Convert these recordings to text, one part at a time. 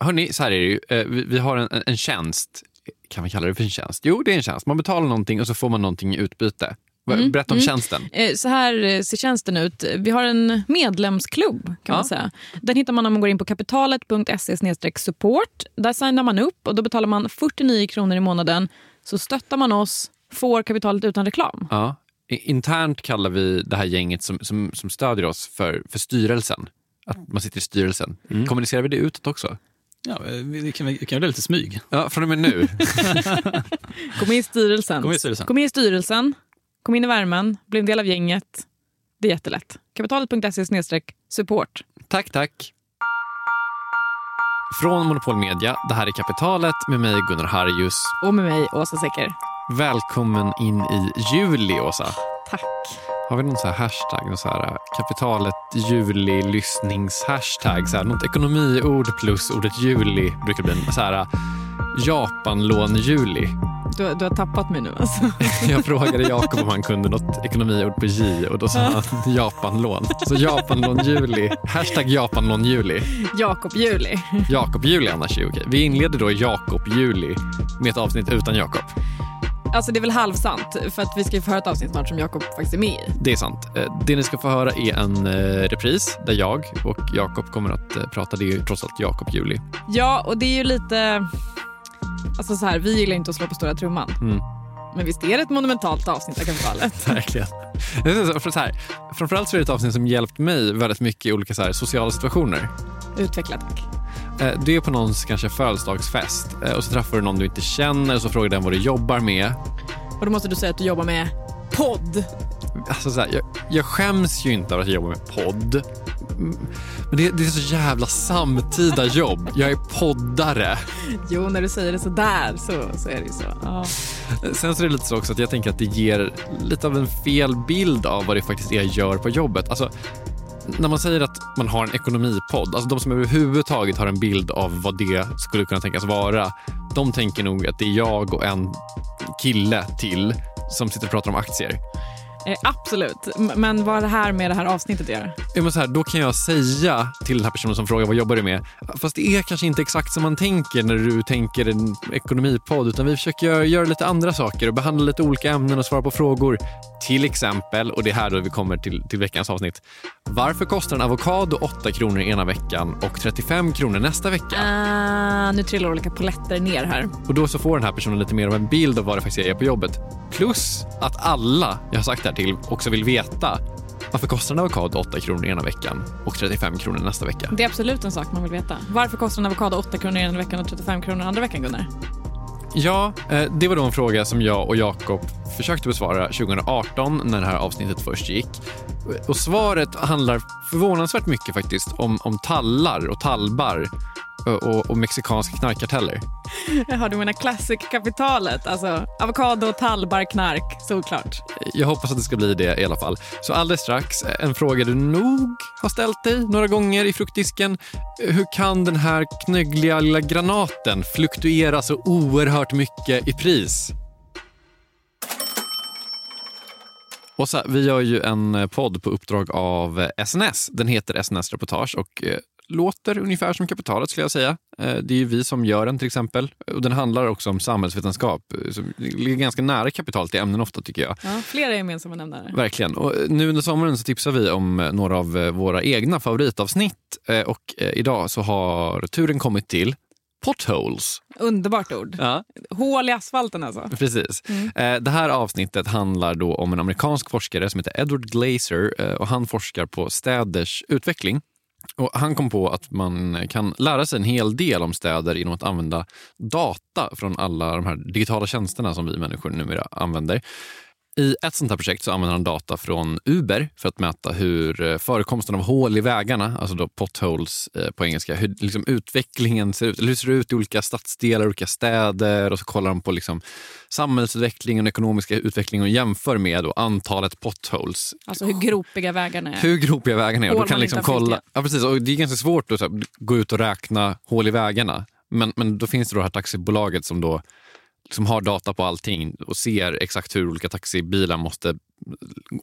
hörni, så här är det ju. Eh, Vi, vi har en, en tjänst. Kan vi kalla det för en tjänst? Jo, det är en tjänst. Man betalar någonting och så får man någonting i utbyte. Mm, Berätta om mm. tjänsten. Eh, Så här eh, ser tjänsten ut. Vi har en medlemsklubb. kan Ja. man säga. Den hittar man om man går in på kapitalet.se support. Där signar man upp och då betalar man 49 kronor i månaden. Så stöttar man oss, får kapitalet utan reklam. Ja. Internt kallar vi det här gänget som, som, som stödjer oss för, för styrelsen. Att man sitter i styrelsen. Kommunicerar vi det utåt också? Ja, vi vi kan, vi kan göra det lite smyg. Ja, från och med nu. Kom med i styrelsen. Kom med i styrelsen. Kom med i styrelsen. Kom in i värmen. Bli en del av gänget. Det är jättelätt. Kapitalet.se support. tack, tack. Från Monopol Media, det här är Kapitalet med mig Gunnar Harjus. Och med mig, Åsa Secker. Välkommen in i juli, Åsa. Tack. Har vi någon så här hashtag? Någon så här, äh, kapitalet juli lyssningshashtag? Så här, något ekonomiord plus ordet juli brukar bli en så här, äh, Japanlån juli. Du, du har tappat mig nu alltså. Jag frågade Jakob om han kunde något ekonomiord på J och då sa han Japanlån. Så Japanlån juli. Hashtag Japanlån juli. Jakob Juli. Jakob juli annars är okej. Vi inleder då Jakob juli med ett avsnitt utan Jakob. Alltså det är väl halvsant för att vi ska ju få höra ett avsnitt snart som Jakob faktiskt är med i. Det är sant. Eh, Det ni ska få höra är en eh, repris där jag och Jakob kommer att eh, prata. Det är ju trots allt Jakob juli. Ja, och det är ju lite... Alltså så här, vi gillar inte att slå på stora trumman. Mm. Men visst är det ett monumentalt avsnitt av Kapitalet? Verkligen. Så här, framförallt så är det ett avsnitt som hjälpt mig väldigt mycket i olika så här, sociala situationer. Utveckla tack. Eh, Du är på någons kanske födelsedagsfest eh, och så träffar du någon du inte känner och så frågar den vad du jobbar med. Och då måste du säga att du jobbar med podd. Alltså så här, jag, jag skäms ju inte över att jag jobbar med podd. Men det, det är så jävla samtida jobb. Jag är poddare. Jo, när du säger det så där så, så är det ju så. Ja. Sen så är det lite så också att jag tänker att det ger lite av en fel bild av vad det faktiskt är jag gör på jobbet. Alltså, när man säger att man har en ekonomipodd, alltså de som överhuvudtaget har en bild av vad det skulle kunna tänkas vara, de tänker nog att det är jag och en kille till som sitter och pratar om aktier. Eh, absolut. Men vad har det här med det här avsnittet att göra? Ja, men så här, då kan jag säga till den här personen som frågar vad jobbar du med? Fast det är kanske inte exakt som man tänker när du tänker en ekonomipodd utan vi försöker göra, göra lite andra saker och behandla lite olika ämnen och svara på frågor. Till exempel, och det är här då vi kommer till, till veckans avsnitt. Varför kostar en avokado 8 kronor ena veckan och 35 kronor nästa vecka? Ah, nu trillar olika poletter ner här. Och då så får den här personen lite mer av en bild av vad det faktiskt är på jobbet. Plus att alla jag har sagt det här till också vill veta varför kostar en avokado 8 kronor ena veckan och 35 kronor nästa vecka? Det är absolut en sak man vill veta. Varför kostar en avokado 8 kronor ena veckan och 35 kronor andra veckan, Gunnar? Ja, eh, det var då en fråga som jag och Jakob försökte besvara 2018 när det här avsnittet först gick. Och svaret handlar förvånansvärt mycket faktiskt om, om tallar och tallbar och, och, och mexikanska knarkkarteller. Jaha, du menar classic-kapitalet? Alltså avokado, tallbar, knark, såklart. Jag hoppas att det ska bli det i alla fall. Så alldeles strax, en fråga du nog har ställt dig några gånger i fruktdisken. Hur kan den här knöggliga lilla granaten fluktuera så oerhört mycket i pris? Åsa, vi gör ju en podd på uppdrag av SNS. Den heter SNS Reportage och eh, låter ungefär som Kapitalet skulle jag säga. Eh, Det är ju vi som gör den till exempel. Och den handlar också om samhällsvetenskap. eh, Som ligger ganska nära kapitalet i ämnen ofta tycker jag. Ja, flera gemensamma nämnare. Verkligen. Och eh, nu under sommaren så tipsar vi om några av våra egna favoritavsnitt. Och idag så har turen kommit till potholes. Underbart ord. Ja. Hål i asfalten alltså. Precis. Eh, Det här avsnittet handlar då om en amerikansk forskare som heter Edward Glaser och han forskar på städers utveckling. Och han kom på att man kan lära sig en hel del om städer genom att använda data från alla de här digitala tjänsterna som vi människor numera använder. I ett sånt här projekt så använder han data från Uber för att mäta hur eh, förekomsten av hål i vägarna, alltså då potholes eh, på engelska, hur liksom utvecklingen ser ut. Eller hur ser det ut i olika stadsdelar, olika städer och så kollar de på liksom samhällsutvecklingen och ekonomiska utvecklingen och jämför med då antalet potholes. Alltså hur gropiga vägarna är. Hur gropiga vägarna är. Och då kan liksom kolla, ja, precis, och det är ganska svårt att här, gå ut och räkna hål i vägarna. Men, men då finns det då det här taxibolaget som då liksom har data på allting och ser exakt hur olika taxibilar måste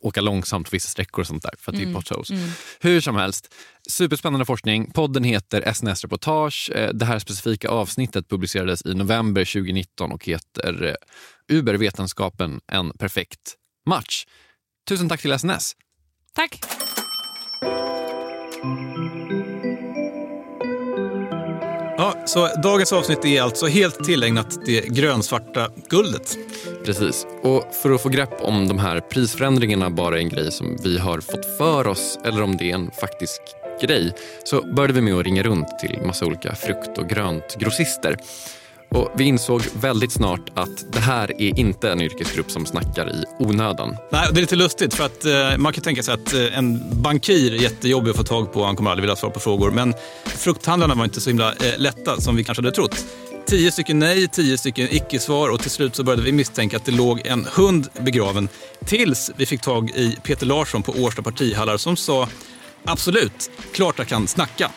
åka långsamt på vissa sträckor och sånt där för att det är potholes. Hur som helst, superspännande forskning. Podden heter SNS Reportage. Eh, Det här specifika avsnittet publicerades i november 2019 och heter eh, Uber vetenskapen en perfekt match. Tusen tack till SNS. Tack. Ja, så dagens avsnitt är alltså helt tillägnat det grönsvarta guldet. Precis. Och för att få grepp om de här prisförändringarna bara är en grej som vi har fått för oss eller om det är en faktisk grej så började vi med att ringa runt till massa olika frukt och gröntgrossister. Och vi insåg väldigt snart att det här är inte en yrkesgrupp som snackar i onödan. Nej, det är lite lustigt för att eh, man kan tänka sig att eh, en bankir är jättejobbig att få tag på. Han kommer aldrig vilja svara på frågor. Men frukthandlarna var inte så himla eh, lätta som vi kanske hade trott. Tio stycken nej, tio stycken icke-svar och till slut så började vi misstänka att det låg en hund begraven. Tills vi fick tag i Peter Larsson på Årsta partihallar som sa absolut, klart jag kan snacka.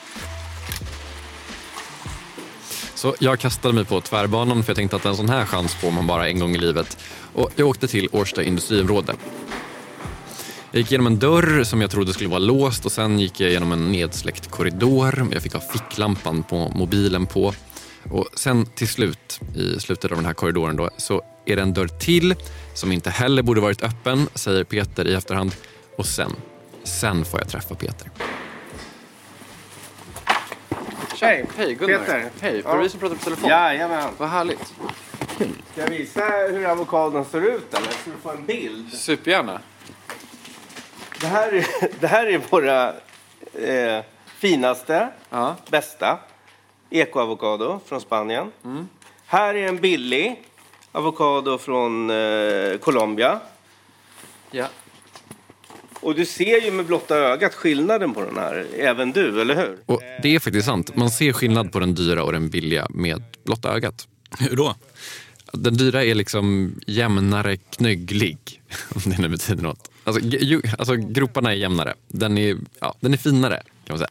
Så jag kastade mig på tvärbanan för jag tänkte att en sån här chans får man bara en gång i livet. Och jag åkte till Årsta industriområde. Jag gick genom en dörr som jag trodde skulle vara låst och sen gick jag genom en nedsläckt korridor. Jag fick ha ficklampan på mobilen på. Och sen till slut, i slutet av den här korridoren då, så är det en dörr till som inte heller borde varit öppen, säger Peter i efterhand. Och sen, sen får jag träffa Peter. Hej. Hej Peter. Hej, Var det vi som pratar på telefon? Jajamän. Vad härligt. Ska jag visa hur avokadon ser ut eller? Så du får en bild. Supergärna. Det här är, det här är våra eh, finaste, Ja. bästa ekoavokado från Spanien. Här är en billig avokado från eh, Colombia. Ja. Och du ser ju med blotta ögat skillnaden på den här, även du, eller hur? Och det är faktiskt sant. Man ser skillnad på den dyra och den billiga med blotta ögat. Hur då? Den dyra är liksom jämnare knögglig, om det nu betyder något. Alltså, ju, alltså groparna är jämnare. Den är, ja, den är finare, kan man säga.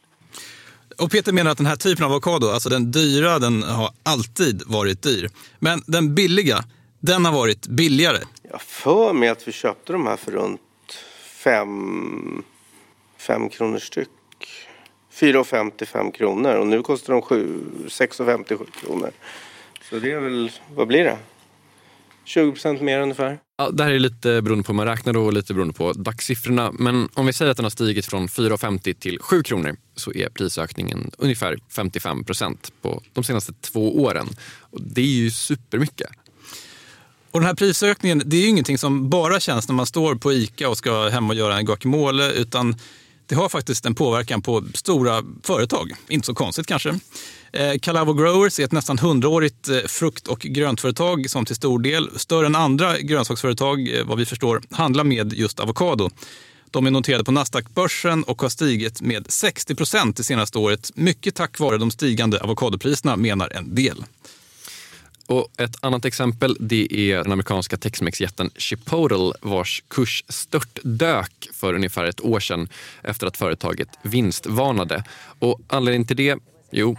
Och Peter menar att den här typen av avokado, alltså den dyra, den har alltid varit dyr. Men den billiga, den har varit billigare. Jag för mig att vi köpte de här för runt fem, fem kronor styck. 4,50 kronor och nu kostar de sju- 6,50 kronor. Så det är väl, vad blir det? 20 procent mer ungefär. Ja, det här är lite beroende på hur man räknar och lite beroende på dagssiffrorna. Men om vi säger att den har stigit från 4,50 till 7 kronor så är prisökningen ungefär 55 procent på de senaste två åren. Och det är ju supermycket. Och den här prisökningen, det är ju ingenting som bara känns när man står på ICA och ska hem och göra en guacamole, utan det har faktiskt en påverkan på stora företag. Inte så konstigt kanske. Eh, Calavo Growers är ett nästan hundraårigt eh, frukt och gröntföretag som till stor del, större än andra grönsaksföretag, eh, vad vi förstår, handlar med just avokado. De är noterade på Nasdaq-börsen och har stigit med 60 procent det senaste året. Mycket tack vare de stigande avokadopriserna, menar en del. Och ett annat exempel det är den amerikanska Tex-Mex-jätten Chipotle vars kurs störtdök för ungefär ett år sedan efter att företaget vinstvarnade. Och anledningen till det? Jo,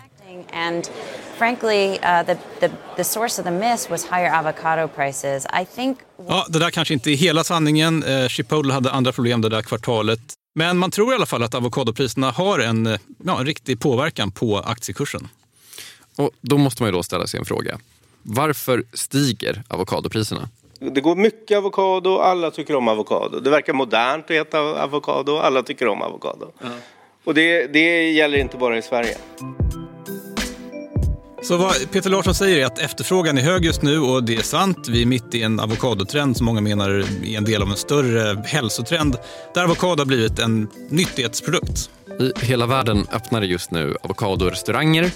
And frankly, uh, the, the, the source of the miss was higher avocado prices. I think Ja, det där kanske inte är hela sanningen. Eh, Chipotle hade andra problem det där kvartalet. Men man tror i alla fall att avokadopriserna har en, eh, ja, en riktig påverkan på aktiekursen. och då måste man ju då ställa sig en fråga. Varför stiger avokadopriserna? Det går mycket avokado, alla tycker om avokado. Det verkar modernt att äta avokado, alla tycker om avokado. Och det, det gäller inte bara i Sverige. Så vad Peter Larsson säger är att efterfrågan är hög just nu och det är sant. Vi är mitt i en avokadotrend som många menar är en del av en större hälsotrend där avokado har blivit en nyttighetsprodukt. I hela världen öppnar det just nu avokadorestauranger.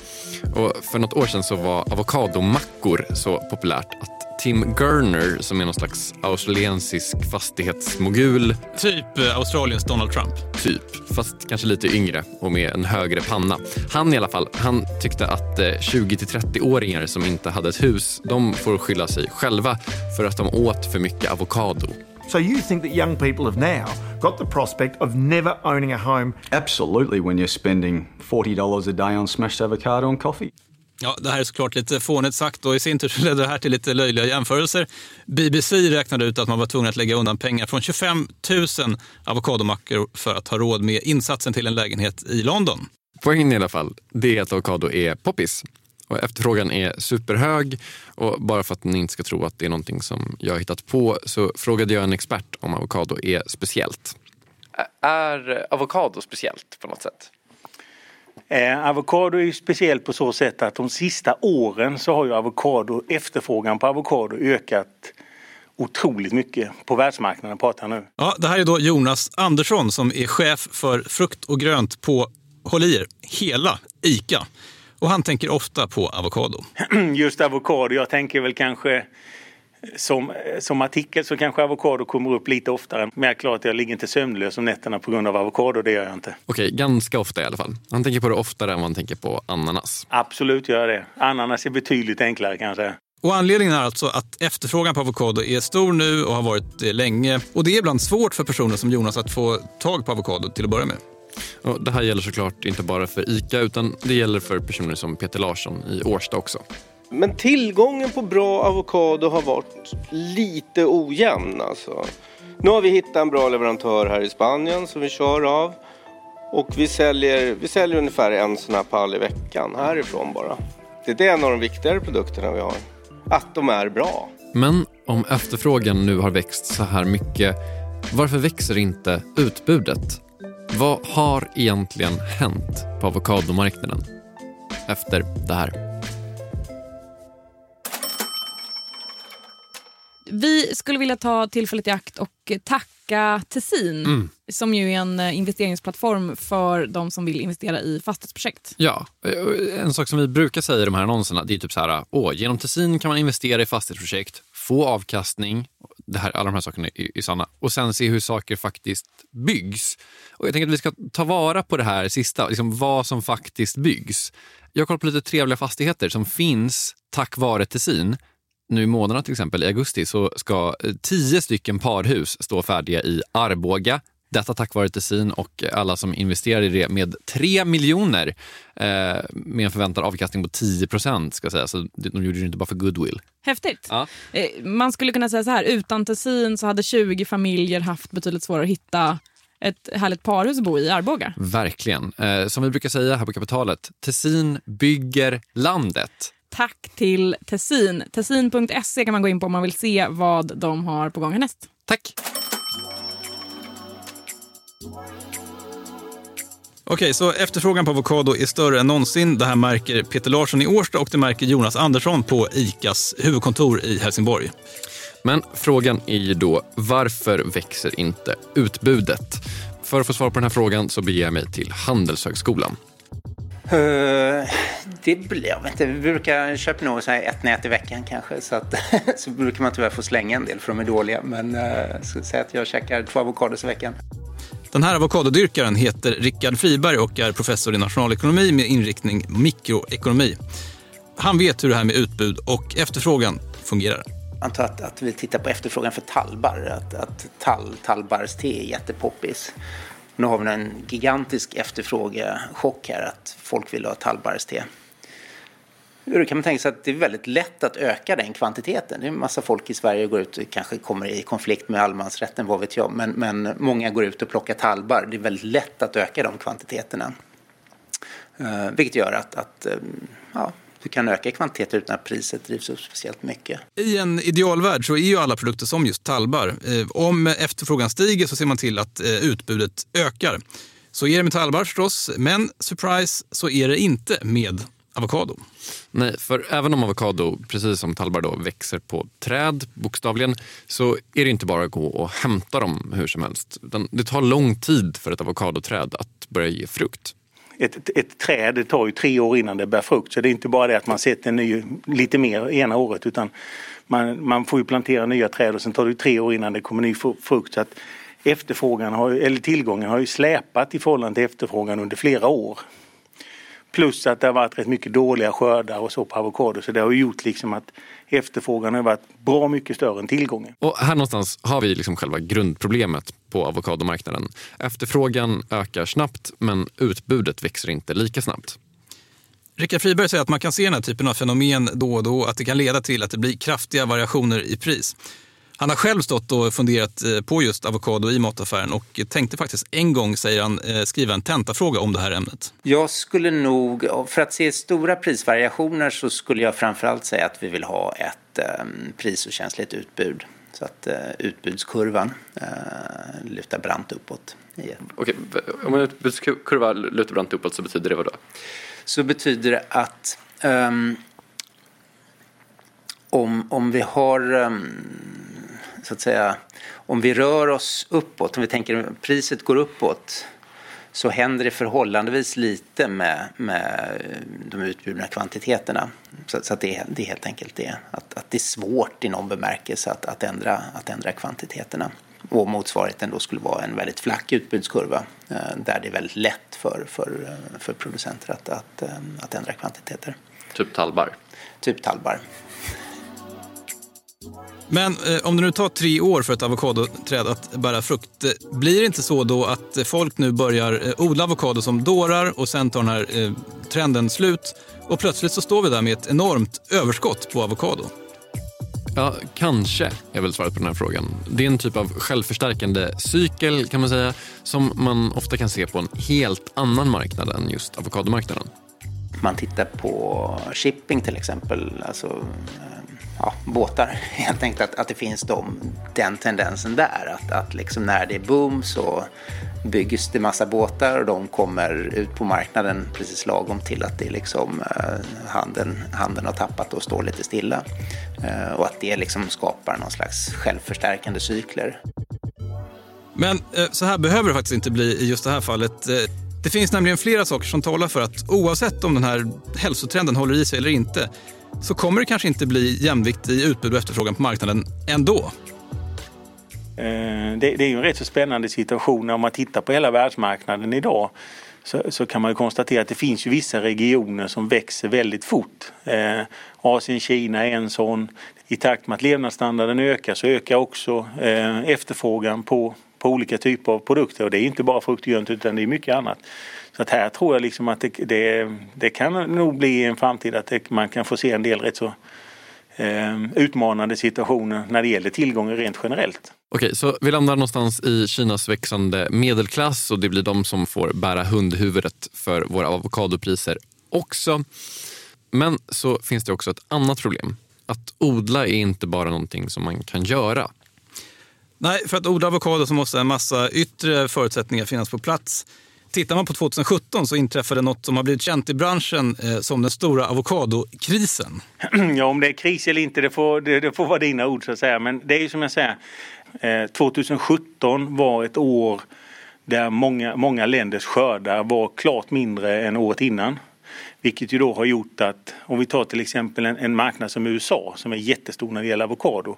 Och för något år sedan så var avokadomackor så populärt att Tim Gurner, som är någon slags australiensisk fastighetsmogul, Typ eh, Australiens Donald Trump. typ, fast kanske lite yngre och med en högre panna. Han i alla fall, han tyckte att eh, 20-30-åringar som inte hade ett hus, de får skylla sig själva för att de åt för mycket avokado. So you think that young people have now got the prospect of never owning a home Absolutely, when you're spending $40 a day on smashed avocado and coffee. Ja, det här är såklart lite fånigt sagt och i sin tur så ledde det här till lite löjliga jämförelser. BBC räknade ut att man var tvungen att lägga undan pengar från 25 000 avokadomackor för att ha råd med insatsen till en lägenhet i London. Poängen i alla fall, det är att avokado är poppis. Och efterfrågan är superhög och bara för att ni inte ska tro att det är någonting som jag har hittat på så frågade jag en expert om avokado är speciellt. Är avokado speciellt på något sätt? Eh, avokado är ju speciellt på så sätt att de sista åren så har ju avokado, efterfrågan på avokado ökat otroligt mycket på världsmarknaden pratar nu. Ja, det här är då Jonas Andersson som är chef för frukt och grönt på, håll i er, hela ICA. Och han tänker ofta på avokado. Just avokado, jag tänker väl kanske som, som artikel så kanske avokado kommer upp lite oftare. Men jag är klart, jag ligger inte sömnlös om nätterna på grund av avokado, det gör jag inte. Okej, ganska ofta i alla fall. Han tänker på det oftare än han tänker på ananas. Absolut gör jag det. Ananas är betydligt enklare kanske. Och anledningen är alltså att efterfrågan på avokado är stor nu och har varit det länge. Och det är ibland svårt för personer som Jonas att få tag på avokado till att börja med. Och det här gäller såklart inte bara för ICA utan det gäller för personer som Peter Larsson i Årsta också. Men tillgången på bra avokado har varit lite ojämn alltså. Nu har vi hittat en bra leverantör här i Spanien som vi kör av. Och vi säljer, vi säljer ungefär en sån här pall i veckan härifrån bara. Det är en av de viktigare produkterna vi har. Att de är bra. Men om efterfrågan nu har växt så här mycket, varför växer inte utbudet? Vad har egentligen hänt på avokadomarknaden efter det här? Vi skulle vilja ta tillfället i akt och tacka Tessin Mm. som ju är en eh, investeringsplattform för de som vill investera i fastighetsprojekt. Ja, eh, en sak som vi brukar säga i de här annonserna det är typ så här, åh, genom Tessin kan man investera i fastighetsprojekt, få avkastning, det här, alla de här sakerna är, är sanna, och sen se hur saker faktiskt byggs. Och jag tänker att vi ska ta vara på det här sista, liksom vad som faktiskt byggs. Jag har kollat på lite trevliga fastigheter som finns tack vare Tessin. Nu i månaderna till exempel, i augusti, så ska eh, tio stycken parhus stå färdiga i Arboga. Detta tack vare Tessin och alla som investerar i det med 3 miljoner eh, med en förväntad avkastning på 10 procent. Ska säga. Så de gjorde det inte bara för goodwill. Häftigt. Ja. Eh, Man skulle kunna säga så här, utan Tessin så hade 20 familjer haft betydligt svårare att hitta ett härligt parhus att bo i i Arboga. Verkligen. Eh, som vi brukar säga här på Kapitalet, Tessin bygger landet. Tack till Tessin. Tessin.se kan man gå in på om man vill se vad de har på gång härnäst. Tack! Okej, så efterfrågan på avokado är större än någonsin. Det här märker Peter Larsson i Årsta och det märker Jonas Andersson på ICAs huvudkontor i Helsingborg. Men frågan är ju då, varför växer inte utbudet? För att få svar på den här frågan så beger jag mig till Handelshögskolan. Eh, det blir, jag vet inte, vi brukar köpa nog så här ett nät i veckan kanske. Så, att, så brukar man tyvärr få slänga en del för de är dåliga. Men uh, så säg att jag käkar två avokados i veckan. Den här avokadodyrkaren heter Rickard Friberg och är professor i nationalekonomi med inriktning mikroekonomi. Han vet hur det här med utbud och efterfrågan fungerar. Antar att, att vi tittar på efterfrågan för tallbar. Att, att tall, tallbarrste är jättepoppis. Nu har vi en gigantisk efterfrågechock här att folk vill ha tallbarrste. Då kan man tänka sig att det är väldigt lätt att öka den kvantiteten. Det är en massa folk i Sverige som går ut och kanske kommer i konflikt med allemansrätten, vad vet jag. Men, men många går ut och plockar tallbar. Det är väldigt lätt att öka de kvantiteterna. Uh, vilket gör att, att eh, ja, du kan öka kvantiteter utan att priset drivs upp speciellt mycket. I en idealvärld så är ju alla produkter som just tallbar. Eh, Om efterfrågan stiger så ser man till att eh, utbudet ökar. Så är det med tallbar förstås, men surprise så är det inte med avokado. Nej, för även om avokado, precis som tallbar, då, växer på träd, bokstavligen, så är det inte bara att gå och hämta dem hur som helst. Det tar lång tid för ett avokadoträd att börja ge frukt. Ett, ett, träd det tar ju tre år innan det bär frukt så det är inte bara det att man sätter en ny, lite mer ena året utan man, man får ju plantera nya träd och sen tar det tre år innan det kommer ny frukt. Så att efterfrågan har, eller tillgången har ju släpat i förhållande till efterfrågan under flera år. Plus att det har varit rätt mycket dåliga skördar och så på avokado så det har gjort liksom att efterfrågan har varit bra mycket större än tillgången. Och här någonstans har vi liksom själva grundproblemet på avokadomarknaden. Efterfrågan ökar snabbt men utbudet växer inte lika snabbt. Rickard Friberg säger att man kan se den här typen av fenomen då och då, att det kan leda till att det blir kraftiga variationer i pris. Han har själv stått och funderat eh, på just avokado i mataffären och tänkte faktiskt en gång, säger han, eh, skriva en tentafråga om det här ämnet. Jag skulle nog, för att se stora prisvariationer så skulle jag framförallt säga att vi vill ha ett um, prisokänsligt utbud. Så att uh, utbudskurvan lutar brant uppåt. Okej, om en utbudskurva lutar brant uppåt så betyder det vad då? Så betyder det att um, om, om vi har um, så att säga, om vi rör oss uppåt, om vi tänker att priset går uppåt så händer det förhållandevis lite med, med de utbjudna kvantiteterna. Så, så att det, det är helt enkelt det, att, att det är svårt i någon bemärkelse att, att, ändra, att ändra kvantiteterna. Och motsvarigheten då skulle vara en väldigt flack utbudskurva eh, där det är väldigt lätt för, för, för producenter att, att, eh, att ändra kvantiteter. Typ tallbar? Typ tallbar. Men eh, om det nu tar tre år för ett avokadoträd att bära frukt, eh, blir det inte så då att folk nu börjar eh, odla avokado som dårar och sen tar den här eh, trenden slut och plötsligt så står vi där med ett enormt överskott på avokado? Ja, kanske är väl svaret på den här frågan. Det är en typ av självförstärkande cykel kan man säga som man ofta kan se på en helt annan marknad än just avokadomarknaden. Man tittar på shipping till exempel, alltså ja, båtar. Helt enkelt att, att det finns de, den tendensen där. Att, att liksom när det är boom så byggs det massa båtar och de kommer ut på marknaden precis lagom till att det liksom, eh, handeln, handeln har tappat och står lite stilla. Eh, och att det liksom skapar någon slags självförstärkande cykler. Men eh, så här behöver det faktiskt inte bli i just det här fallet. Eh, det finns nämligen flera saker som talar för att oavsett om den här hälsotrenden håller i sig eller inte så kommer det kanske inte bli jämvikt i utbud och efterfrågan på marknaden ändå. Eh, det, är ju en rätt så spännande situation om man tittar på hela världsmarknaden idag. Så, så, kan man ju konstatera att det finns ju vissa regioner som växer väldigt fort. Eh, Asien, Kina är en sån. I takt med att levnadsstandarden ökar så ökar också eh, efterfrågan på, på olika typer av produkter. Och det är inte bara frukt och grönt utan det är mycket annat. Så att här tror jag liksom att det, det, det kan nog bli en framtid att det, man kan få se en del rätt så eh, utmanande situationer när det gäller tillgången rent generellt. Okej, så vi landar någonstans i Kinas växande medelklass och det blir de som får bära hundhuvudet för våra avokadopriser också. Men så finns det också ett annat problem. Att odla är inte bara någonting som man kan göra. Nej, för att odla avokado så måste en massa yttre förutsättningar finnas på plats. Tittar man på 2017 så inträffade något som har blivit känt i branschen eh, som den stora avokadokrisen. Ja, om det är kris eller inte, det får, det, det får vara dina ord så att säga. Men det är ju som jag säger, eh, 2017 var ett år där många, många länders skördar var klart mindre än året innan. Vilket ju då har gjort att, om vi tar till exempel en, en marknad som USA som är jättestor när det gäller avokado.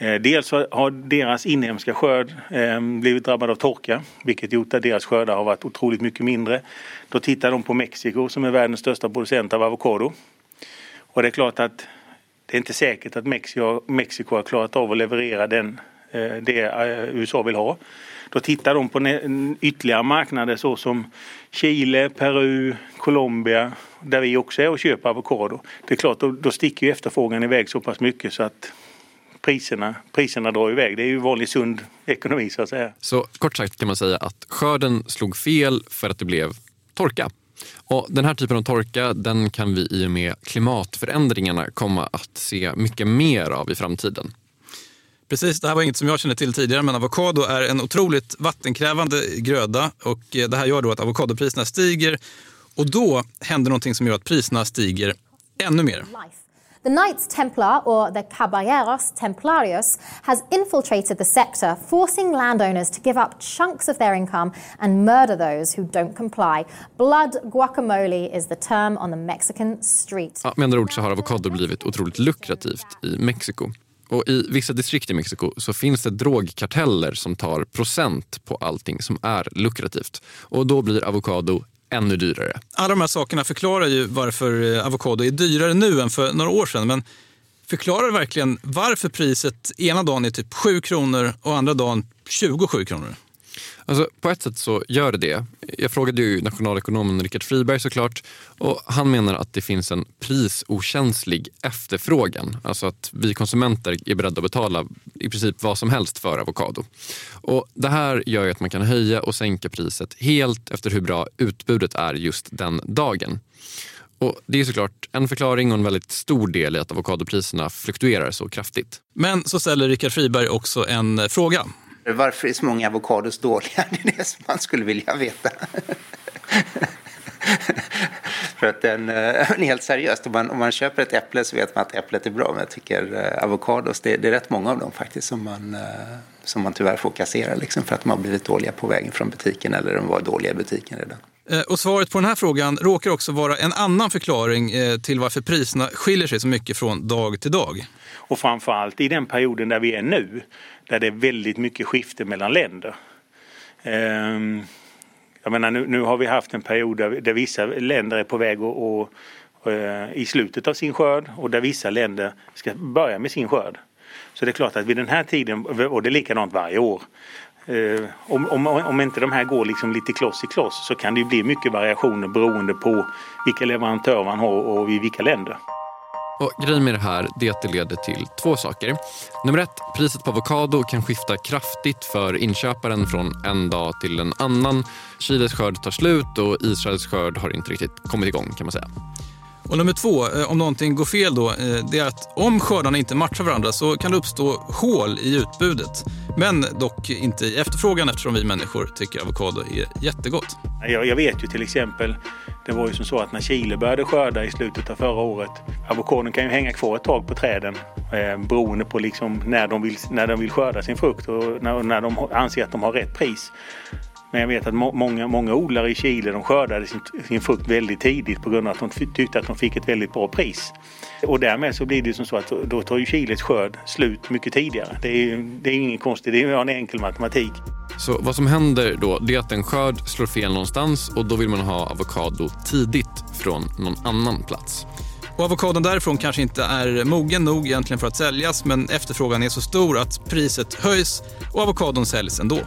Eh, dels har deras inhemska skörd ehm, blivit drabbad av torka vilket gjort att deras skördar har varit otroligt mycket mindre. Då tittar de på Mexiko som är världens största producent av avokado. Och det är klart att det är inte säkert att Mexiko, Mexiko har klarat av att leverera den, eh, det eh, USA vill ha. Då tittar de på ytterligare marknader såsom Chile, Peru, Colombia där vi också är och köper avokado. Det är klart, då, då sticker ju efterfrågan iväg så pass mycket så att priserna, priserna drar iväg. Det är ju vanlig sund ekonomi så att säga. Så kort sagt kan man säga att skörden slog fel för att det blev torka. Och Den här typen av torka den kan vi i och med klimatförändringarna komma att se mycket mer av i framtiden. Precis, det här var inget som jag kände till tidigare, men avokado är en otroligt vattenkrävande gröda och det här gör då att avokadopriserna stiger och då händer någonting som gör att priserna stiger ännu mer. The Knights Templar, or the Caballeros Templarios, has infiltrated the sector, forcing landowners to give up chunks of their income and murder those who don't comply. Blood guacamole is the term on the Mexican street. Ja, med andra ord så har avokado blivit otroligt lukrativt i Mexiko. Och I vissa distrikt i Mexiko så finns det drogkarteller som tar procent på allting som är lukrativt. Och Då blir avokado ännu dyrare. Alla de här sakerna förklarar ju varför eh, avokado är dyrare nu än för några år sedan. Men förklarar verkligen varför priset ena dagen är typ 7 kronor och andra dagen 27 kronor? Alltså, på ett sätt så gör det det. Jag frågade ju nationalekonomen Richard Friberg såklart och han menar att det finns en prisokänslig efterfrågan. Alltså att vi konsumenter är beredda att betala i princip vad som helst för avokado. Och det här gör ju att man kan höja och sänka priset helt efter hur bra utbudet är just den dagen. Och Det är såklart en förklaring och en väldigt stor del i att avokadopriserna fluktuerar så kraftigt. Men så ställer Richard Friberg också en eh, fråga. Varför är så många avokados dåliga? Det är det som man skulle vilja veta. För att den, eh, men helt seriöst, om man, om man köper ett äpple så vet man att äpplet är bra. Men jag tycker eh, avokados, det, det, är rätt många av dem faktiskt som man, eh, som man tyvärr får kassera liksom, för att de har blivit dåliga på vägen från butiken eller de var dåliga i butiken redan. Eh, och svaret på den här frågan råkar också vara en annan förklaring eh, till varför priserna skiljer sig så mycket från dag till dag. Och framförallt i den perioden där vi är nu, där det är väldigt mycket skifte mellan länder. Ehm, jag menar, nu, nu har vi haft en period där, där vissa länder är på väg och, eh, och, i slutet av sin skörd och där vissa länder ska börja med sin skörd. Så det är klart att vid den här tiden, och det är likadant varje år, eh, om, om, om inte de här går liksom lite kloss i kloss så kan det bli mycket variationer beroende på vilka leverantörer man har och i vilka länder. Och grejen med det här är att det leder till två saker. Nummer ett, priset på avokado kan skifta kraftigt för inköparen från en dag till en annan. Chiles skörd tar slut och Israels skörd har inte riktigt kommit igång kan man säga. Och nummer två, eh, om någonting går fel då, eh, det är att om skördarna inte matchar varandra så kan det uppstå hål i utbudet. Men dock inte i efterfrågan eftersom vi människor tycker avokado är jättegott. Jag, jag vet ju till exempel, det var ju som så att när Chile började skörda i slutet av förra året, avokadon kan ju hänga kvar ett tag på träden eh, beroende på liksom när, de vill, när de vill skörda sin frukt och när, när de anser att de har rätt pris. Men jag vet att må många, många odlare i Chile de skördade sin, sin frukt väldigt tidigt på grund av att de tyckte att de fick ett väldigt bra pris. Och därmed så blir det som så att då tar ju Chiles skörd slut mycket tidigare. Det är, det är inget konstigt, det är en enkel matematik. Så vad som händer då det är att en skörd slår fel någonstans och då vill man ha avokado tidigt från någon annan plats. Och avokadon därifrån kanske inte är mogen nog egentligen för att säljas men efterfrågan är så stor att priset höjs och avokadon säljs ändå.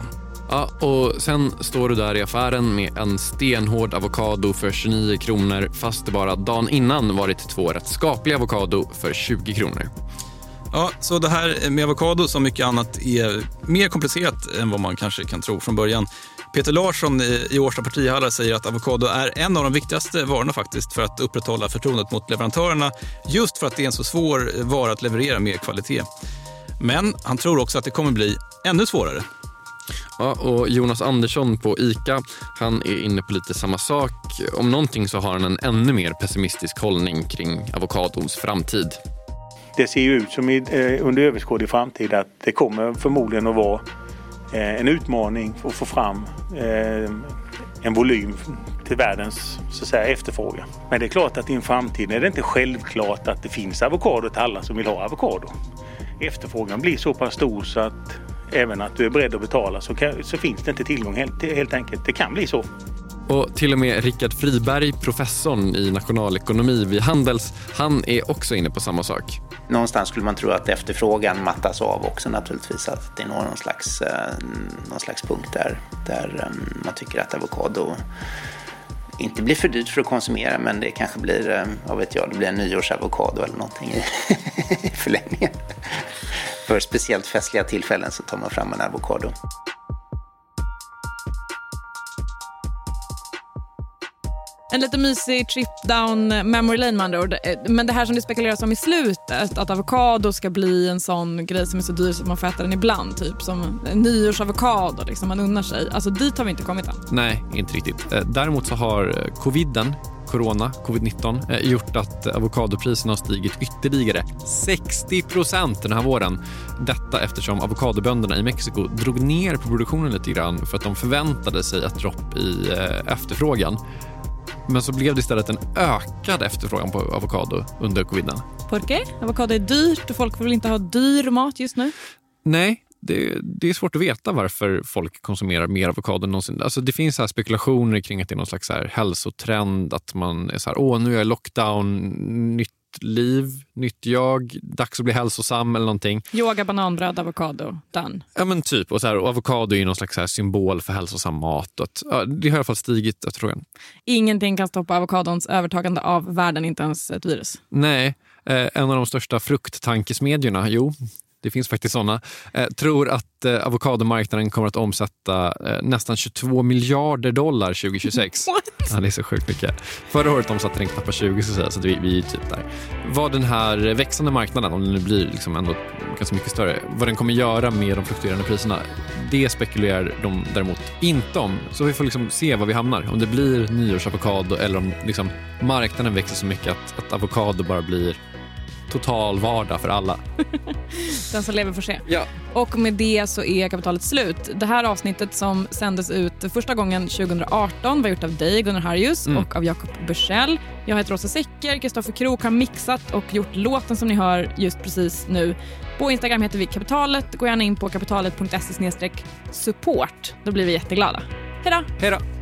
Ja, och sen står du där i affären med en stenhård avokado för 29 kronor fast det bara dagen innan varit två rätt skapliga avokado för 20 kronor. Ja, så det här med avokado som mycket annat är mer komplicerat än vad man kanske kan tro från början. Peter Larsson i Årsta partihallar säger att avokado är en av de viktigaste varorna faktiskt för att upprätthålla förtroendet mot leverantörerna just för att det är en så svår vara att leverera med kvalitet. Men han tror också att det kommer bli ännu svårare. Ja, och Jonas Andersson på ICA han är inne på lite samma sak. Om någonting så har han en ännu mer pessimistisk hållning kring avokadons framtid. Det ser ju ut som i, eh, under överskådlig framtid att det kommer förmodligen att vara eh, en utmaning att få fram eh, en volym till världens så att säga, efterfrågan. Men det är klart att i en framtid är det inte självklart att det finns avokado till alla som vill ha avokado. Efterfrågan blir så pass stor så att även att du är beredd att betala så, kan, så finns det inte tillgång helt, helt enkelt. Det kan bli så. Och till och med Rickard Friberg, professorn i nationalekonomi vid Handels, han är också inne på samma sak. Någonstans skulle man tro att efterfrågan mattas av också naturligtvis. Att det når någon slags, eh, någon slags punkt där, där um, man tycker att avokado inte blir för dyrt för att konsumera men det kanske blir, eh, vad vet jag, det blir en nyårsavokado eller någonting i, i förlängningen. För speciellt festliga tillfällen så tar man fram en avokado. En lite mysig trip down memory lane med andra ord. Eh, men det här som det spekuleras om i slutet, att avokado ska bli en sån grej som är så dyr så att man får äta den ibland. Typ som nyårsavokado, liksom, man unnar sig. Alltså dit har vi inte kommit än. Nej, inte riktigt. Eh, däremot så har eh, coviden corona, covid-19, gjort att avokadopriserna har stigit ytterligare 60 procent den här våren. Detta eftersom avokadobönderna i Mexiko drog ner på produktionen lite grann för att de förväntade sig ett dropp i efterfrågan. Men så blev det istället en ökad efterfrågan på avokado under coviden. Por qué? Avokado är dyrt och folk vill inte ha dyr mat just nu. Nej, det, det, är svårt att veta varför folk konsumerar mer avokado än någonsin. Alltså det finns så spekulationer kring att det är någon slags så här hälsotrend, att man är så här, åh nu är lockdown, nytt nytt liv, nytt jag, dags att bli hälsosam eller någonting. Yoga, bananbröd, avokado. Done. Ja men typ. Och, så här, och avokado är ju någon slags så här symbol för hälsosam mat. Och att, ja, det har i alla fall stigit efterfrågan. Ingenting kan stoppa avokadons övertagande av världen, inte ens ett virus. Nej, eh, en av de största frukttankesmedjorna, jo, det finns faktiskt såna, eh, tror att eh, avokadomarknaden kommer att omsätta eh, nästan 22 miljarder dollar 2026. What? Ja, det är så sjukt mycket. Förra året omsatte den knappt 20 så, säga, så vi, vi är typ där. Vad den här växande marknaden, om den nu blir liksom ändå ganska mycket större, vad den kommer göra med de fluktuerande priserna, det spekulerar de däremot inte om. Så vi får liksom se var vi hamnar. Om det blir nyårsavokado eller om liksom marknaden växer så mycket att, att avokado bara blir total vardag för alla. Den som lever får se. Ja. Och med det så är kapitalet slut. Det här avsnittet som sändes ut första gången 2018 var gjort av dig, Gunnar Harjus, Mm. och av Jakob Bursell. Jag heter Rosa Secker, Kristoffer Krook har mixat och gjort låten som ni hör just precis nu. På Instagram heter vi Kapitalet. Gå gärna in på kapitalet.se support. Då blir vi jätteglada. Hej då! Hej då!